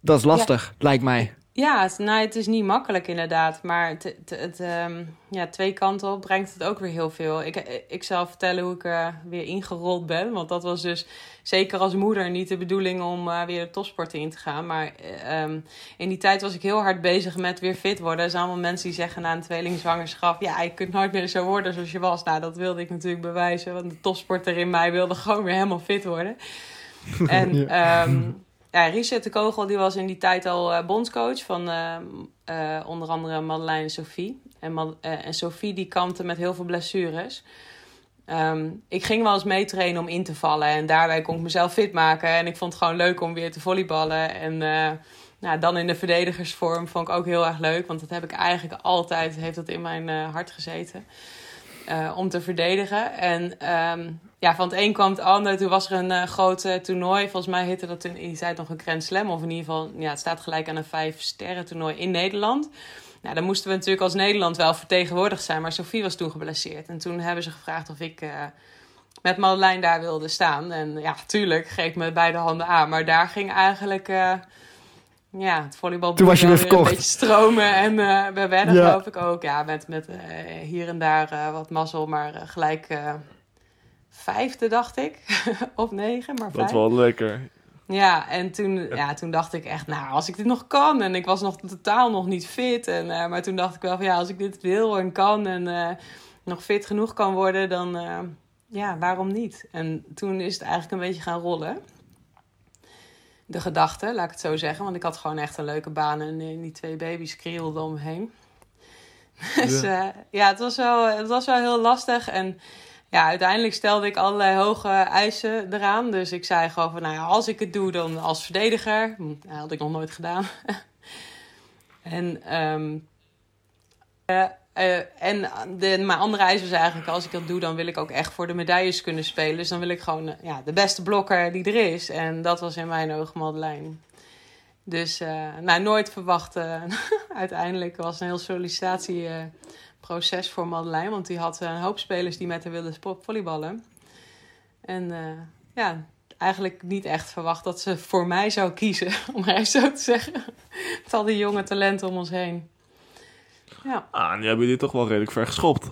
Dat is lastig, lijkt mij.
Ja, het, nou, het is niet makkelijk inderdaad. Maar het, het, ehm, ja, twee kanten op brengt het ook weer heel veel. Ik, ik zal vertellen hoe ik er weer ingerold ben. Want dat was dus zeker als moeder niet de bedoeling om eh, weer de topsporten in te gaan. Maar eh, ehm, in die tijd was ik heel hard bezig met weer fit worden. Er zijn allemaal mensen die zeggen na een tweelingzwangerschap... ja, je kunt nooit meer zo worden zoals je was. Nou, dat wilde ik natuurlijk bewijzen. Want de topsporter in mij wilde gewoon weer helemaal fit worden. [laughs] En
Ja.
ehm, ja, Richard de Kogel die was in die tijd al eh, bondscoach van eh, eh, onder andere Madeleine en Sophie. En, en Sophie die kampte met heel veel blessures. Ehm, ik ging wel eens meetrainen om in te vallen. En daarbij kon ik mezelf fit maken. En ik vond het gewoon leuk om weer te volleyballen. En nou, dan in de verdedigersvorm vond ik ook heel erg leuk. Want dat heb ik eigenlijk altijd, heeft dat in mijn hart gezeten. Eh, om te verdedigen. En ehm, ja, van het een kwam het ander. Toen was er een eh, groot eh, toernooi. Volgens mij heette dat toen in die tijd nog een Grand Slam. Of in ieder geval, ja, het staat gelijk aan een vijf sterren toernooi in Nederland. Nou, dan moesten we natuurlijk als Nederland wel vertegenwoordigd zijn. Maar Sophie was toen geblesseerd. En toen hebben ze gevraagd of ik met Madeleine daar wilde staan. En ja, tuurlijk, greep me beide handen aan. Maar daar ging eigenlijk... eh, ja, het volleybal
Toen was je weer
een
verkocht.
beetje stromen. En eh, we werden
Ja.
geloof ik ook, ja, met, met eh, hier en daar eh, wat mazzel. Maar eh, gelijk eh, vijfde, dacht ik. [laughs] of negen, maar
Dat
vijf.
is wel lekker.
Ja, en toen, ja, toen dacht ik echt, nou, als ik dit nog kan. En ik was nog totaal nog niet fit. En, eh, maar toen dacht ik wel van, ja, als ik dit wil en kan en eh, nog fit genoeg kan worden, dan eh, ja, waarom niet? En toen is het eigenlijk een beetje gaan rollen. De gedachte, laat ik het zo zeggen. Want ik had gewoon echt een leuke baan en eh, die twee baby's krielden om me heen. [laughs] Dus ja, ja het, was wel, het was wel heel lastig. En ja, uiteindelijk stelde ik allerlei hoge eisen eraan. Dus ik zei gewoon van, nou ja, als ik het doe, dan als verdediger. Hm, Dat had ik nog nooit gedaan. [laughs] en ehm, eh, eh, en de, mijn andere eis was eigenlijk, als ik dat doe, dan wil ik ook echt voor de medailles kunnen spelen. Dus dan wil ik gewoon eh, ja, de beste blokker die er is. En dat was in mijn ogen Madeleine. Dus eh, nou, nooit verwacht. eh, [laughs] uiteindelijk was een heel sollicitatieproces voor Madeleine. Want die had een hoop spelers die met haar wilden volleyballen. En ja, eigenlijk niet echt verwacht dat ze voor mij zou kiezen. [laughs] Om even zo te zeggen. Met al die jonge talenten om ons heen. Ja,
Ah, nu hebben jullie toch wel redelijk ver geschopt.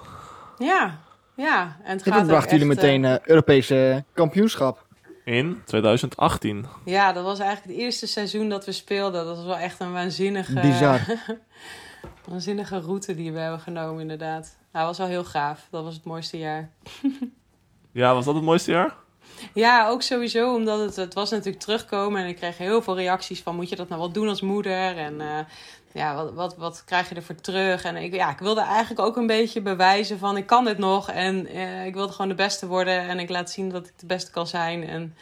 ja, ja. En het
En
gaat
toen
ook
brachten jullie meteen
eh,
eh Europese kampioenschap.
In 2018.
Ja, dat was eigenlijk het eerste seizoen dat we speelden. Dat was wel echt een waanzinnige,
Bizar. [laughs]
waanzinnige route die we hebben genomen, inderdaad. Nou, was wel heel gaaf. Dat was het mooiste jaar. [laughs]
Ja, was dat het mooiste jaar?
Ja, ook sowieso, omdat het, het was natuurlijk terugkomen. En ik kreeg heel veel reacties van, moet je dat nou wel doen als moeder? En eh, ja, wat, wat, wat krijg je ervoor terug? En ik, ja, ik wilde eigenlijk ook een beetje bewijzen van, ik kan dit nog. En eh, ik wilde gewoon de beste worden. En ik laat zien dat ik de beste kan zijn. En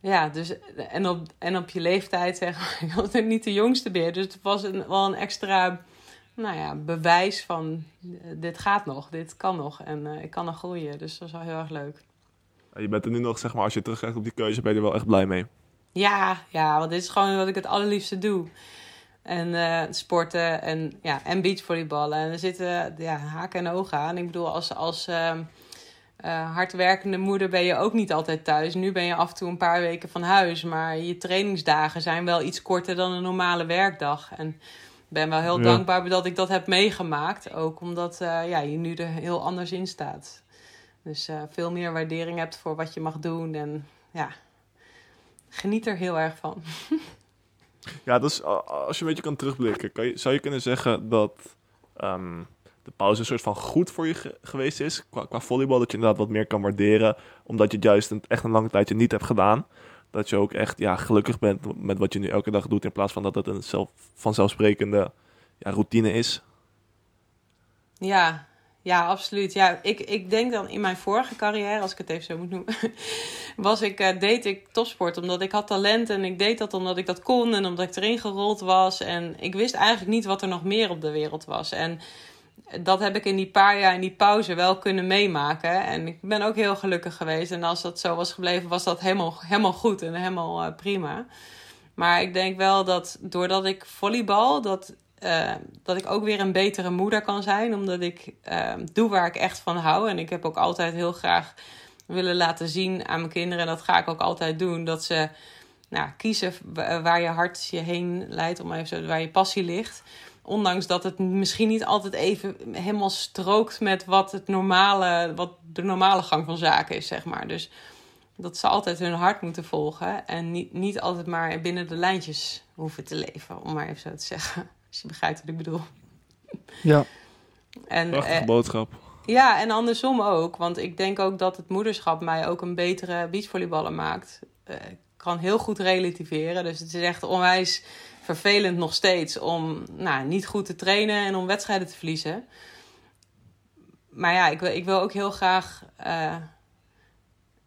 ja, dus, en op, en op je leeftijd, zeg maar, [laughs] ik was er niet de jongste meer. Dus het was een, wel een extra, nou ja, bewijs van, eh, dit gaat nog, dit kan nog. En eh, ik kan nog groeien. Dus dat was wel heel erg leuk.
Je bent er nu nog, zeg maar, als je terugkijkt op die keuze, ben je er wel echt blij mee.
Ja, ja, want dit is gewoon wat ik het allerliefste doe. En eh, sporten en, ja, en beachvolleyballen. En er zitten ja, haken en ogen aan. Ik bedoel, als, als ehm, eh, hardwerkende moeder ben je ook niet altijd thuis. Nu ben je af en toe een paar weken van huis. Maar je trainingsdagen zijn wel iets korter dan een normale werkdag. En ik ben wel heel
Ja.
dankbaar dat ik dat heb meegemaakt. Ook omdat eh, ja, je nu er heel anders in staat. Dus veel meer waardering hebt voor wat je mag doen. En ja, geniet er heel erg van. [laughs]
Ja, dus als je een beetje kan terugblikken, kan je, zou je kunnen zeggen dat ehm, de pauze een soort van goed voor je ge- geweest is qua, qua volleybal? Dat je inderdaad wat meer kan waarderen, omdat je het juist een, echt een lange tijdje niet hebt gedaan. Dat je ook echt ja, gelukkig bent met wat je nu elke dag doet, in plaats van dat het een zelf, vanzelfsprekende ja, routine is.
Ja, ja, absoluut. Ja, ik, ik denk dan in mijn vorige carrière, als ik het even zo moet noemen, [laughs] was ik, eh, deed ik topsport. Omdat ik had talent en ik deed dat omdat ik dat kon en omdat ik erin gerold was. En ik wist eigenlijk niet wat er nog meer op de wereld was. En dat heb ik in die paar jaar in die pauze wel kunnen meemaken. En ik ben ook heel gelukkig geweest. En als dat zo was gebleven, was dat helemaal, helemaal goed en helemaal eh, prima. Maar ik denk wel dat doordat ik volleybal, dat, eh, dat ik ook weer een betere moeder kan zijn. Omdat ik eh, doe waar ik echt van hou. En ik heb ook altijd heel graag willen laten zien aan mijn kinderen. En dat ga ik ook altijd doen. Dat ze nou, kiezen waar je hart je heen leidt. Om even zo, waar je passie ligt. Ondanks dat het misschien niet altijd even helemaal strookt met wat, het normale, wat de normale gang van zaken is, zeg maar. Dus dat ze altijd hun hart moeten volgen. En niet, niet altijd maar binnen de lijntjes hoeven te leven, om maar even zo te zeggen. Als je begrijpt wat ik bedoel.
Ja.
En,
Prachtige
eh,
boodschap.
ja, en andersom ook. Want ik denk ook dat het moederschap mij ook een betere beachvolleyballer maakt. Eh, ik kan heel goed relativeren. Dus het is echt onwijs vervelend nog steeds om nou, niet goed te trainen en om wedstrijden te verliezen. Maar ja, ik wil, ik wil ook heel graag. eh,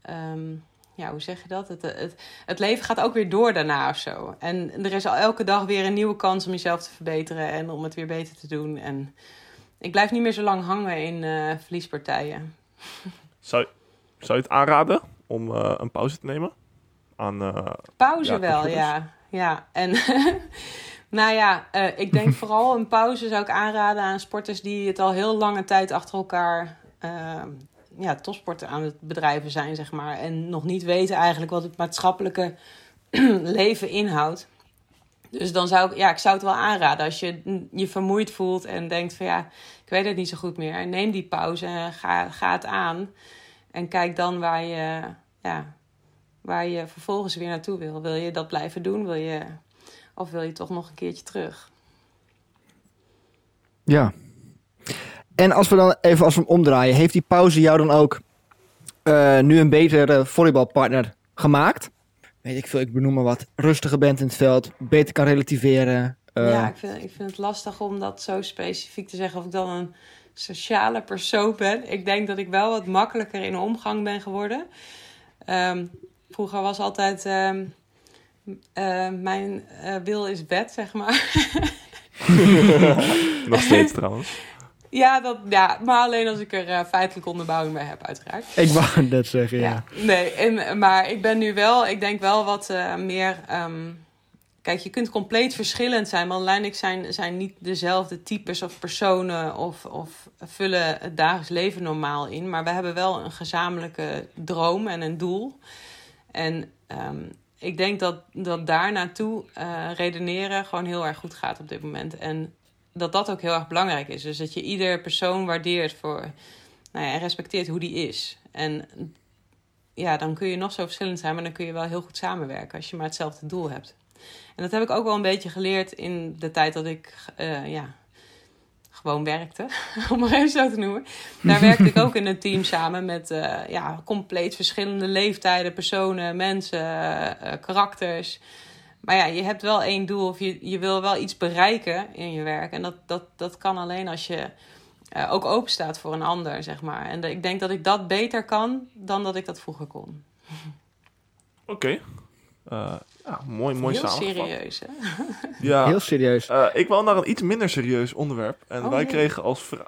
ehm, ja, hoe zeg je dat? Het, het, het leven gaat ook weer door daarna of zo. En er is al elke dag weer een nieuwe kans om jezelf te verbeteren en om het weer beter te doen. En ik blijf niet meer zo lang hangen in eh, verliespartijen.
Zou, zou je het aanraden om eh, een pauze te nemen? Aan, eh,
Pauze
Ja,
wel, ja. Ja, en [laughs] nou ja, eh, ik denk [laughs] vooral een pauze zou ik aanraden aan sporters die het al heel lange tijd achter elkaar eh, ja, topsporten aan het bedrijven zijn, zeg maar. En nog niet weten eigenlijk wat het maatschappelijke [clears throat] leven inhoudt. Dus dan zou ik, ja, ik zou het wel aanraden als je je vermoeid voelt en denkt van ja, ik weet het niet zo goed meer. Neem die pauze en ga, ga het aan. En kijk dan waar je, ja, waar je vervolgens weer naartoe wil. Wil je dat blijven doen? Wil je, of wil je toch nog een keertje terug?
Ja. En als we dan even als we hem omdraaien, heeft die pauze jou dan ook eh, nu een betere volleybalpartner gemaakt? Weet ik veel, ik benoem maar wat. Rustiger bent in het veld, beter kan relativeren. eh,
ja, ik vind, ik vind het lastig om dat zo specifiek te zeggen. Of ik dan een sociale persoon ben. Ik denk dat ik wel wat makkelijker in omgang ben geworden. Ehm, vroeger was altijd... ehm, eh, mijn eh, wil is wet, zeg maar. [laughs] [laughs]
nog steeds trouwens.
Ja, dat, ja, maar alleen als ik er eh, feitelijke onderbouwing bij heb, uiteraard.
Ik wou net zeggen, ja.
Ja, nee, en, maar ik ben nu wel, ik denk wel wat eh, meer. ehm, kijk, je kunt compleet verschillend zijn, en ik zijn, zijn niet dezelfde types of personen of, of vullen het dagelijks leven normaal in. Maar we hebben wel een gezamenlijke droom en een doel. En ehm, ik denk dat, dat daar naartoe eh, redeneren gewoon heel erg goed gaat op dit moment. En dat dat ook heel erg belangrijk is. Dus dat je ieder persoon waardeert voor, nou ja, en respecteert hoe die is. En ja, dan kun je nog zo verschillend zijn, maar dan kun je wel heel goed samenwerken als je maar hetzelfde doel hebt. En dat heb ik ook wel een beetje geleerd in de tijd dat ik eh, ja, gewoon werkte, [laughs] om maar even zo te noemen. Daar werkte ik ook in een team samen met eh, ja, compleet verschillende leeftijden, personen, mensen, eh, karakters. Maar ja, je hebt wel één doel of je, je wil wel iets bereiken in je werk. En dat, dat, dat kan alleen als je eh, ook open staat voor een ander, zeg maar. En de- ik denk dat ik dat beter kan dan dat ik dat vroeger kon.
Oké. Eh, ja, mooi, mooi
Heel
samengevat.
serieus, hè?
Ja,
Heel serieus.
eh, ik wil naar een iets minder serieus onderwerp. En
Oh,
wij
nee.
kregen als, vra-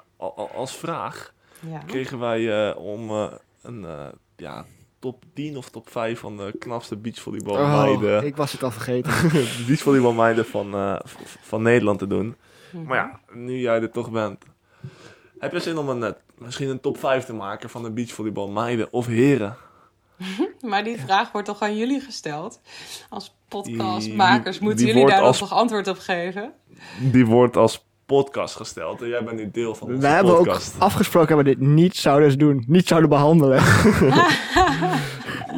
als vraag
Ja.
kregen wij eh, om eh, een eh, ja, top 10 of top 5 van de knapste beachvolleybalmeiden.
Oh, ik was het al vergeten. [laughs]
de beachvolleybalmeiden van, eh, v- van Nederland te doen.
Mhm.
Maar ja, nu jij er toch bent. Heb je zin om een, eh, misschien een top 5 te maken van de beachvolleybalmeiden of heren? [laughs]
Maar die vraag wordt toch aan jullie gesteld? Als
Die-
podcastmakers
die-
moeten
die
jullie daar
als-
dan toch antwoord op geven?
Die wordt als podcast gesteld en jij bent nu deel van onze
We hebben ook
podcast.
afgesproken dat we dit niet zouden doen. Niet zouden behandelen. [laughs]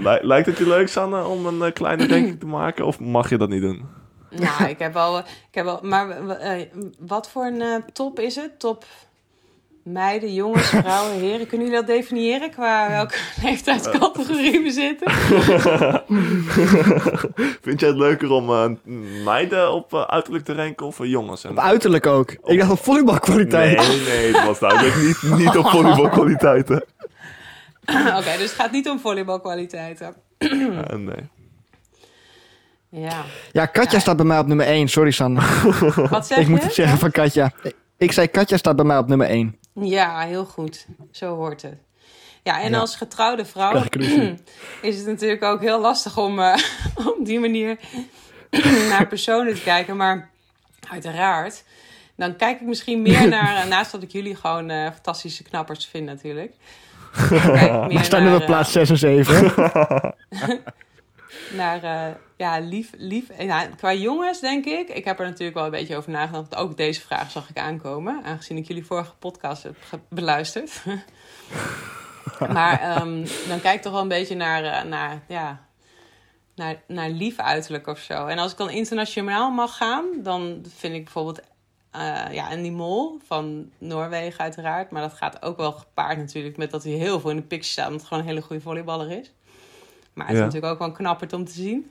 Li- lijkt het je leuk, Sanne, om een eh, kleine ranking te maken? Of mag je dat niet doen?
Nou, ik heb wel... Ik heb wel maar eh, wat voor een eh, top is het? Top meiden, jongens, vrouwen, heren. Kunnen jullie dat definiëren qua welke [laughs] leeftijdscategorie we zitten? [laughs]
Vind jij het leuker om eh, meiden op eh, uiterlijk te ranken of eh, jongens? En...
Op uiterlijk ook. Ik dacht op volleybalkwaliteit.
Nee, nee, het was duidelijk niet, niet op [laughs] volleybalkwaliteiten.
Oké, dus het gaat niet om volleybalkwaliteiten.
Eh, nee.
Ja.
Ja, Katja
Ja.
staat bij mij op nummer 1. Sorry, Sanne.
Wat zeg
ik moet
je?
het zeggen van Katja. Ik zei Katja staat bij mij op nummer 1.
Ja, heel goed. Zo hoort het. Ja, en
Ja.
als getrouwde vrouw [clears throat] is het natuurlijk ook heel lastig om eh, [laughs] op die manier [clears throat] naar personen te kijken. Maar uiteraard, dan kijk ik misschien meer [laughs] naar, eh, naast dat ik jullie gewoon eh, fantastische knappers vind natuurlijk. [laughs]
We staan nu op plaats 6 en 7.
Naar eh, ja, lief, lief. en Ja, qua jongens denk ik, ik heb er natuurlijk wel een beetje over nagedacht. Ook deze vraag zag ik aankomen, aangezien ik jullie vorige podcast heb beluisterd. [laughs] maar ehm, dan kijk ik toch wel een beetje naar, eh, naar, ja, naar, naar lief uiterlijk of zo. En als ik dan internationaal mag gaan, dan vind ik bijvoorbeeld eh ja, Andy Mol van Noorwegen uiteraard. Maar dat gaat ook wel gepaard natuurlijk met dat hij heel veel in de picture staat. Omdat het gewoon een hele goede volleyballer is. Maar het
Ja.
is natuurlijk ook wel een knapperd om te zien.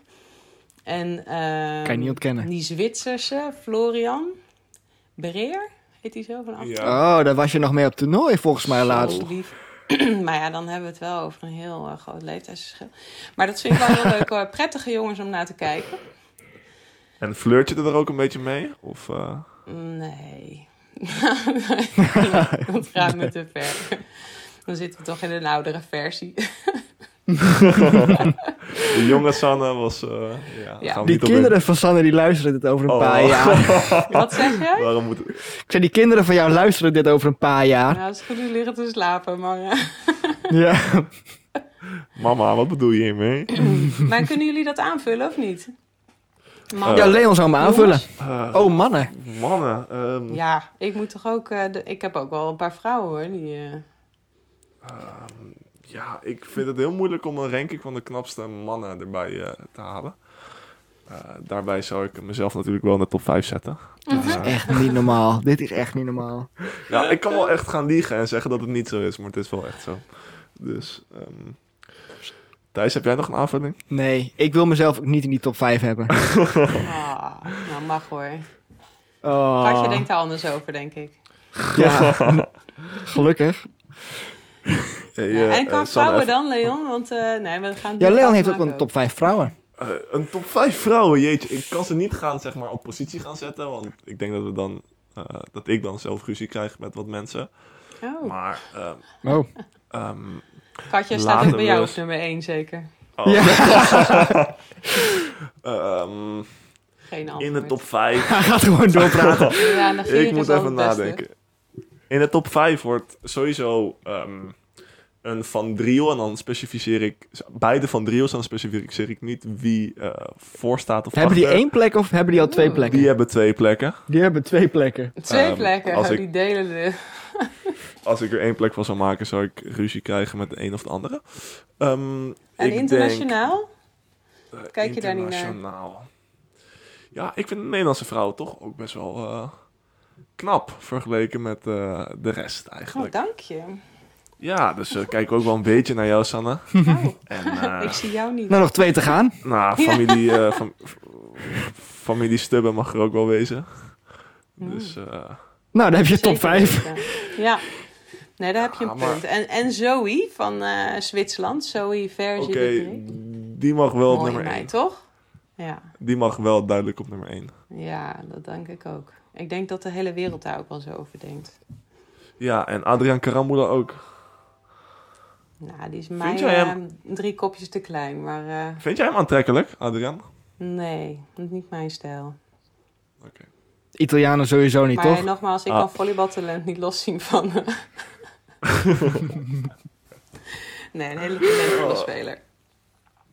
En ehm,
Kan je niet ontkennen.
die Zwitserse, Florian Bereer, heet hij zo van af?
Ja.
Oh, daar was je nog mee op toernooi volgens mij laatst.
Lief. [clears throat] maar ja, dan hebben we het wel over een heel eh, groot leeftijdsverschil. Maar dat vind ik wel heel leuk. hoor. [laughs] Prettige jongens om naar te kijken.
En flirt je er ook een beetje mee? Of, eh,
Nee. [laughs] [laughs] dat gaat me te ver. Dan zitten we toch in een oudere versie. [laughs]
de jonge Sanne was... eh, ja,
Ja.
gaan
Die kinderen van Sanne die luisteren dit over een
Oh.
paar jaar. [laughs]
Wat zeg jij?
Waarom moet...
Ik zei, die kinderen van jou luisteren dit over een paar jaar.
Nou, het is goed jullie liggen te slapen, maar... eh, [laughs]
Ja.
Mama, wat bedoel je hiermee? [clears throat]
Maar kunnen jullie dat aanvullen of niet? Man.
Ja, Leon zou me aanvullen.
Eh,
Oh, mannen.
Mannen. ehm,
Ja, ik moet toch ook... eh, de, ik heb ook wel een paar vrouwen hoor. Die, eh,
ehm, ja, ik vind het heel moeilijk om een ranking van de knapste mannen erbij eh, te halen. Eh, daarbij zou ik mezelf natuurlijk wel in de top 5 zetten.
Mhm.
Eh,
Echt niet normaal. Dit is echt niet normaal.
ja, ik kan wel echt gaan liegen en zeggen dat het niet zo is, maar het is wel echt zo. Dus, ehm Thijs, heb jij nog een aanvulling?
Nee, ik wil mezelf ook niet in die top 5 hebben. [laughs]
ah, nou, mag hoor.
Oh.
Katje denkt daar anders over, denk ik.
Ja, [laughs] gelukkig. [laughs]
Hey,
Ja, en qua
eh, Sanne,
vrouwen
even-
dan, Leon? Want eh, nee, we gaan...
Ja, Leon heeft ook een top 5 vrouwen.
Eh, een top 5 vrouwen, jeetje. Ik kan ze niet gaan, zeg maar, op positie gaan zetten. Want ik denk dat, we dan, eh, dat ik dan zelf ruzie krijg met wat mensen.
Oh,
Maar, ehm,
Oh.
ehm,
Katje staat ook bij jou op nummer 1, zeker.
oh,
Ja. [laughs]
ehm,
Geen antwoord.
in de top 5. [laughs]
Hij gaat gewoon doorpraten.
Ja,
ik moet even nadenken. In de top 5 wordt sowieso ehm, een Van Driel. En dan specificeer ik beide Van Driels. En dan specificeer ik niet wie eh voor staat of
hebben die één plek of hebben die al twee plekken?
Die hebben twee plekken.
Die hebben twee plekken. [laughs]
Twee
Ehm,
plekken,
als
oh,
ik-
die delen de... [laughs]
Als ik er één plek van zou maken, zou ik ruzie krijgen met de een of de andere. Ehm,
En
ik
internationaal?
Denk, eh,
Kijk je daar niet naar?
internationaal. Ja, ik vind de Nederlandse vrouwen toch ook best wel eh, knap vergeleken met eh, de rest
Oh,
eigenlijk.
dank je.
Ja, dus eh, kijk ook wel een beetje naar jou, Sanne. [laughs]
Oh,
En eh, [laughs]
ik zie jou niet.
Nou, nog twee te gaan.
nou, familie, eh, [laughs] fam- familie Stubben mag er ook wel wezen. Dus eh,
Nou, dan heb je top
Zeker
5.
weten. Ja. Nee, daar heb je een
Ah, maar-
punt. En, en Zoe van eh, Zwitserland, Zoe Verge
oké, die mag wel op nummer 1.
toch? Ja.
Die mag wel duidelijk op nummer 1.
ja, dat denk ik ook. Ik denk dat de hele wereld daar ook wel zo over denkt.
Ja, en Adriaan Karambula ook.
Nou, die is mij
jij hem-
eh, drie kopjes te klein, maar eh,
Vind jij hem aantrekkelijk, Adriaan?
nee, dat is niet mijn stijl.
Oké.
Italianen sowieso niet,
maar
toch?
nogmaals, ik
Ah.
kan volleybaltalent niet loszien van... [laughs] nee, een hele talentvolle speler.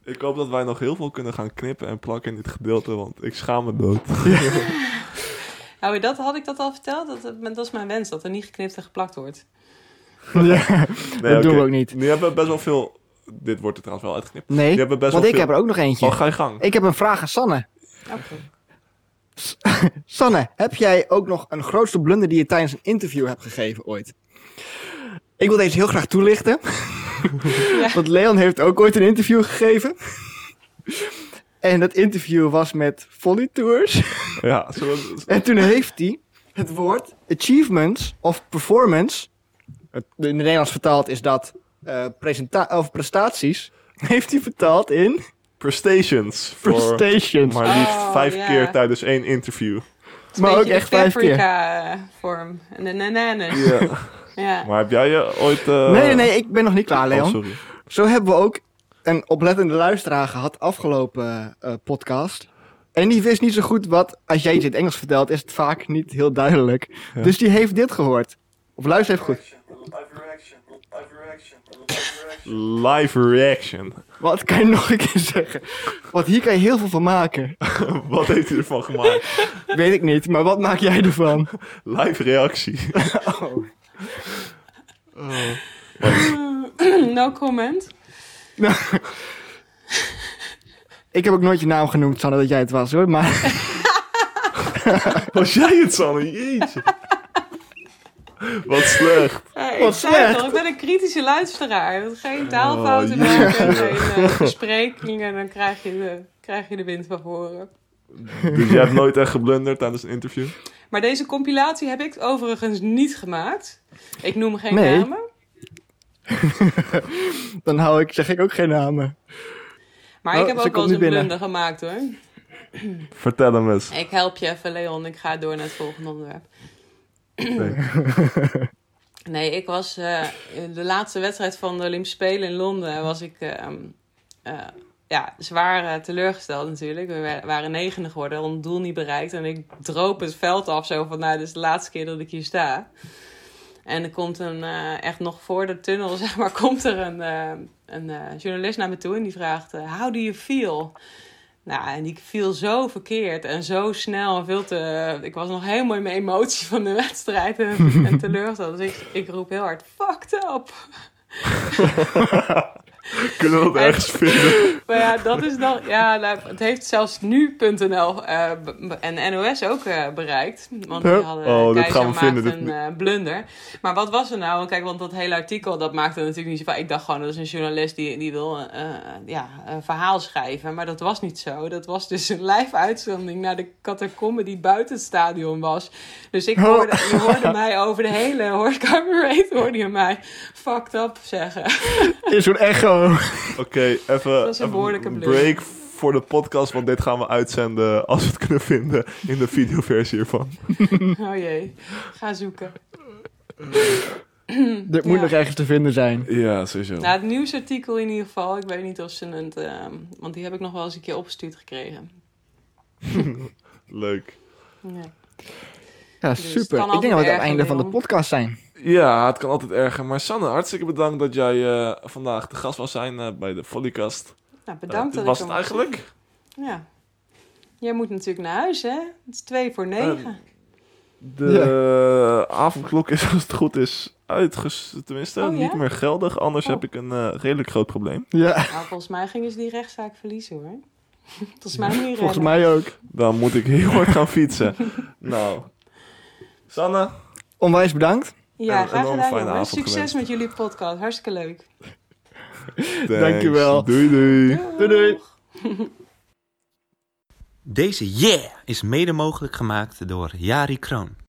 Ik hoop dat wij nog heel veel kunnen gaan knippen en plakken in dit gedeelte, want ik schaam me dood. [laughs]
Nou, dat, had ik dat al verteld? Dat, dat is mijn wens, dat er niet geknipt en geplakt wordt. [laughs]
Ja,
Nee,
dat doen we ook niet.
Nu hebben we best wel veel... Dit wordt er trouwens wel uitgeknipt.
Nee,
best
want
wel
ik
veel-
heb er ook nog eentje.
Oh, ga je gang.
Ik heb een vraag aan Sanne.
Oké. [laughs]
Sanne, heb jij ook nog een grootste blunder die je tijdens een interview hebt gegeven ooit? Ik wil deze heel graag toelichten. [laughs]
Ja.
Want Leon heeft ook ooit een interview gegeven. En dat interview was met Volley Tours.
Ja, zullen we-
En toen heeft hij het woord achievements of performance. Het, in het Nederlands vertaald is dat eh, presenta of prestaties. Heeft hij vertaald in
Prestations. Voor
prestations.
maar liefst
Oh,
vijf keer tijdens één interview.
een
Maar ook echt vijf keer.
vorm. En de nananes.
Ja.
Ja.
Maar heb jij je ooit... eh,
Nee, nee, nee, ik ben nog niet klaar,
Oh,
Leon.
sorry.
Zo hebben we ook een oplettende luisteraar gehad afgelopen eh, podcast. En die wist niet zo goed wat, als jij iets in het Engels vertelt, is het vaak niet heel duidelijk.
Ja.
Dus die heeft dit gehoord. Of luister even goed.
Live reaction.
Wat kan je nog een keer zeggen? Want hier kan je heel veel van maken. [laughs]
Wat heeft hij ervan gemaakt? [laughs]
Weet ik niet, maar wat maak jij ervan? [laughs]
Live reactie.
Oh. [clears throat]
no comment. [laughs]
Ik heb ook nooit je naam genoemd, Sanne, dat jij het was hoor. Maar [laughs]
Was jij het, Sanne? Jeetje. Wat slecht.
Ja,
Wat
ik zei
slecht.
toch, ik ben een kritische luisteraar. Geen taalfouten
Oh,
maken, geen uh, versprekingen. Dan krijg je, de, krijg je de wind van voren.
Dus jij hebt nooit echt geblunderd tijdens een interview?
Maar deze compilatie heb ik overigens niet gemaakt. Ik noem geen
Nee.
namen. [laughs]
dan hou ik, zeg ik ook geen namen.
Maar
Oh,
ik heb
ze
ook wel eens een
binnen.
blunder gemaakt hoor.
Vertel hem eens.
Ik help je even, Leon. Ik ga door naar het volgende onderwerp.
Nee. [laughs]
Nee, ik was eh, in de laatste wedstrijd van de Olympische Spelen in Londen was ik ehm, eh, ja, zwaar eh, teleurgesteld natuurlijk. We wa- waren negende geworden, hadden het doel niet bereikt. En ik droop het veld af zo van, nou, dit is de laatste keer dat ik hier sta. En er komt een, eh, echt nog voor de tunnel, [laughs] zeg maar, komt er een, eh, een eh, journalist naar me toe en die vraagt, how do you feel? Nou, en die viel zo verkeerd en zo snel en veel te... Ik was nog helemaal in mijn emotie van de wedstrijd en, [laughs] en teleurgesteld. Dus ik, ik roep heel hard, fucked up. [laughs] [laughs]
Kunnen we dat
En-
ergens vinden? [laughs]
Maar ja, dat is dan... Ja, nou, het heeft zelfs nu.nl eh, en NOS ook eh, bereikt. Want die hadden...
Oh, dit gaan we vinden,
een eh, blunder. Maar wat was er nou? Kijk, want dat hele artikel, dat maakte natuurlijk niet zo van... Ik dacht gewoon, dat is een journalist die, die wil ja, een verhaal schrijven. Maar dat was niet zo. Dat was dus een live uitzending naar de catacombe die buiten het stadion was. Dus ik
Oh.
hoorde, je hoorde [laughs] mij over de hele rate, hoorde je mij fucked up zeggen.
In zo'n echo.
Oké, even,
een
even break voor de podcast, want dit gaan we uitzenden als we het kunnen vinden in de videoversie hiervan. [laughs]
Oh jee, ga zoeken.
Dit moet
Ja.
nog ergens te vinden zijn.
Ja, sowieso.
Nou, het nieuwsartikel in ieder geval. Ik weet niet of ze het... ehm, want die heb ik nog wel eens een keer opgestuurd gekregen. [laughs]
Leuk.
Ja.
Ja,
het
super. Ik denk dat we het einde van de podcast zijn.
Ja, het kan altijd erger. Maar Sanne, hartstikke bedankt dat jij eh, vandaag de gast was zijn eh, bij de Volleycast.
Nou,
Eh,
bedankt dat
was
ik
het eigenlijk.
Ja. Jij moet natuurlijk naar huis, hè? Het is twee voor negen.
De avondklok is, als het goed is, uitges... Tenminste,
Oh, ja?
niet meer geldig. Anders
Oh.
heb ik een eh, redelijk groot probleem.
Ja,
Nou, volgens mij gingen ze die rechtszaak verliezen, hoor. [laughs] volgens mij niet
volgens mij ook.
Dan moet ik heel hard gaan fietsen. [laughs] nou, Sanne,
Onwijs bedankt.
Ja,
Een
graag gedaan,
fijne
jongens.
avond
Succes
gewenst.
met jullie podcast. Hartstikke leuk.
Dankjewel.
Doei doei.
Doei, doei.
Deze Yeah is mede mogelijk gemaakt door Jari Kroon.